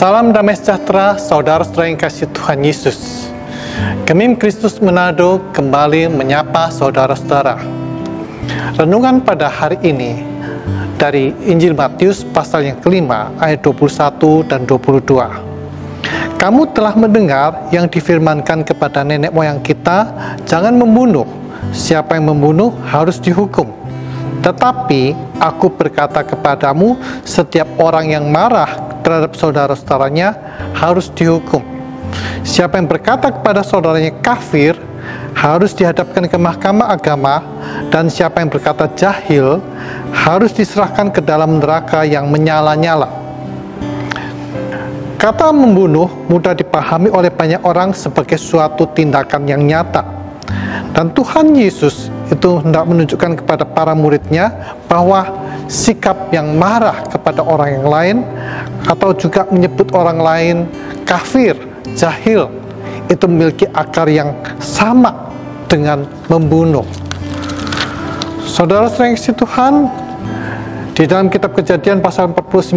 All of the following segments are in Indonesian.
Salam damai sejahtera, saudara-saudara yang kasih Tuhan Yesus. Kemim Kristus Manado kembali menyapa saudara-saudara. Renungan pada hari ini dari Injil Matius pasal yang kelima ayat 21 dan 22. Kamu telah mendengar yang difirmankan kepada nenek moyang kita, jangan membunuh. Siapa yang membunuh harus dihukum. Tetapi aku berkata kepadamu, setiap orang yang marah terhadap saudara-saudaranya harus dihukum. Siapa yang berkata kepada saudaranya kafir harus dihadapkan ke mahkamah agama dan siapa yang berkata jahil harus diserahkan ke dalam neraka yang menyala-nyala. Kata membunuh mudah dipahami oleh banyak orang sebagai suatu tindakan yang nyata. Dan Tuhan Yesus itu hendak menunjukkan kepada para muridnya bahwa sikap yang marah kepada orang yang lain atau juga menyebut orang lain kafir, jahil itu memiliki akar yang sama dengan membunuh. Saudara sering Tuhan di dalam kitab kejadian pasal 49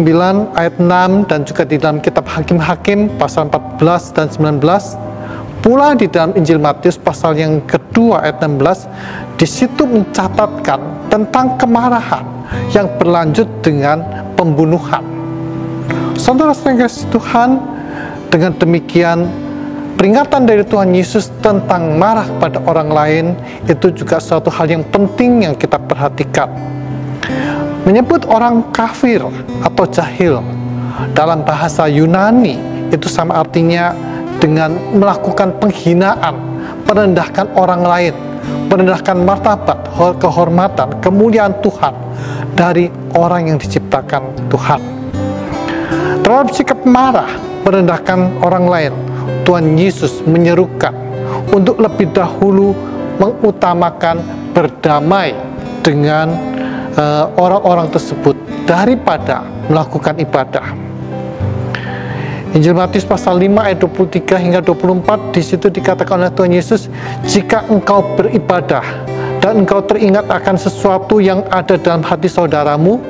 ayat 6 dan juga di dalam kitab Hakim-Hakim pasal 14 dan 19 pula di dalam Injil Matius pasal yang kedua ayat 16 di situ mencatatkan tentang kemarahan yang berlanjut dengan pembunuhan. Saudara saudara Tuhan, dengan demikian peringatan dari Tuhan Yesus tentang marah pada orang lain itu juga suatu hal yang penting yang kita perhatikan. Menyebut orang kafir atau jahil dalam bahasa Yunani itu sama artinya dengan melakukan penghinaan, merendahkan orang lain, merendahkan martabat, kehormatan, kemuliaan Tuhan dari orang yang diciptakan Tuhan. Terhadap sikap marah, merendahkan orang lain, Tuhan Yesus menyerukan untuk lebih dahulu mengutamakan berdamai dengan orang-orang uh, tersebut daripada melakukan ibadah. Injil Matius pasal 5 ayat 23 hingga 24 di situ dikatakan oleh Tuhan Yesus, "Jika engkau beribadah dan engkau teringat akan sesuatu yang ada dalam hati saudaramu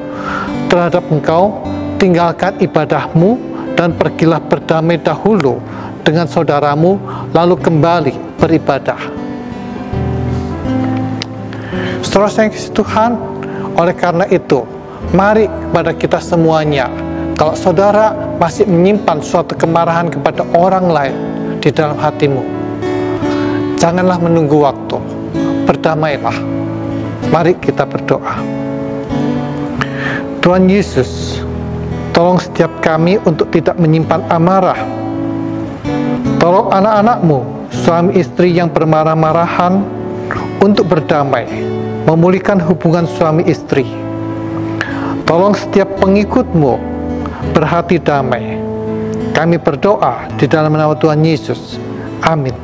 terhadap engkau, tinggalkan ibadahmu dan pergilah berdamai dahulu dengan saudaramu lalu kembali beribadah." Sayang Tuhan, oleh karena itu, mari kepada kita semuanya kalau saudara masih menyimpan suatu kemarahan kepada orang lain di dalam hatimu, janganlah menunggu waktu. Berdamailah. Mari kita berdoa. Tuhan Yesus, tolong setiap kami untuk tidak menyimpan amarah. Tolong anak-anakmu, suami istri yang bermarah-marahan, untuk berdamai, memulihkan hubungan suami istri. Tolong setiap pengikutmu berhati damai. Kami berdoa di dalam nama Tuhan Yesus. Amin.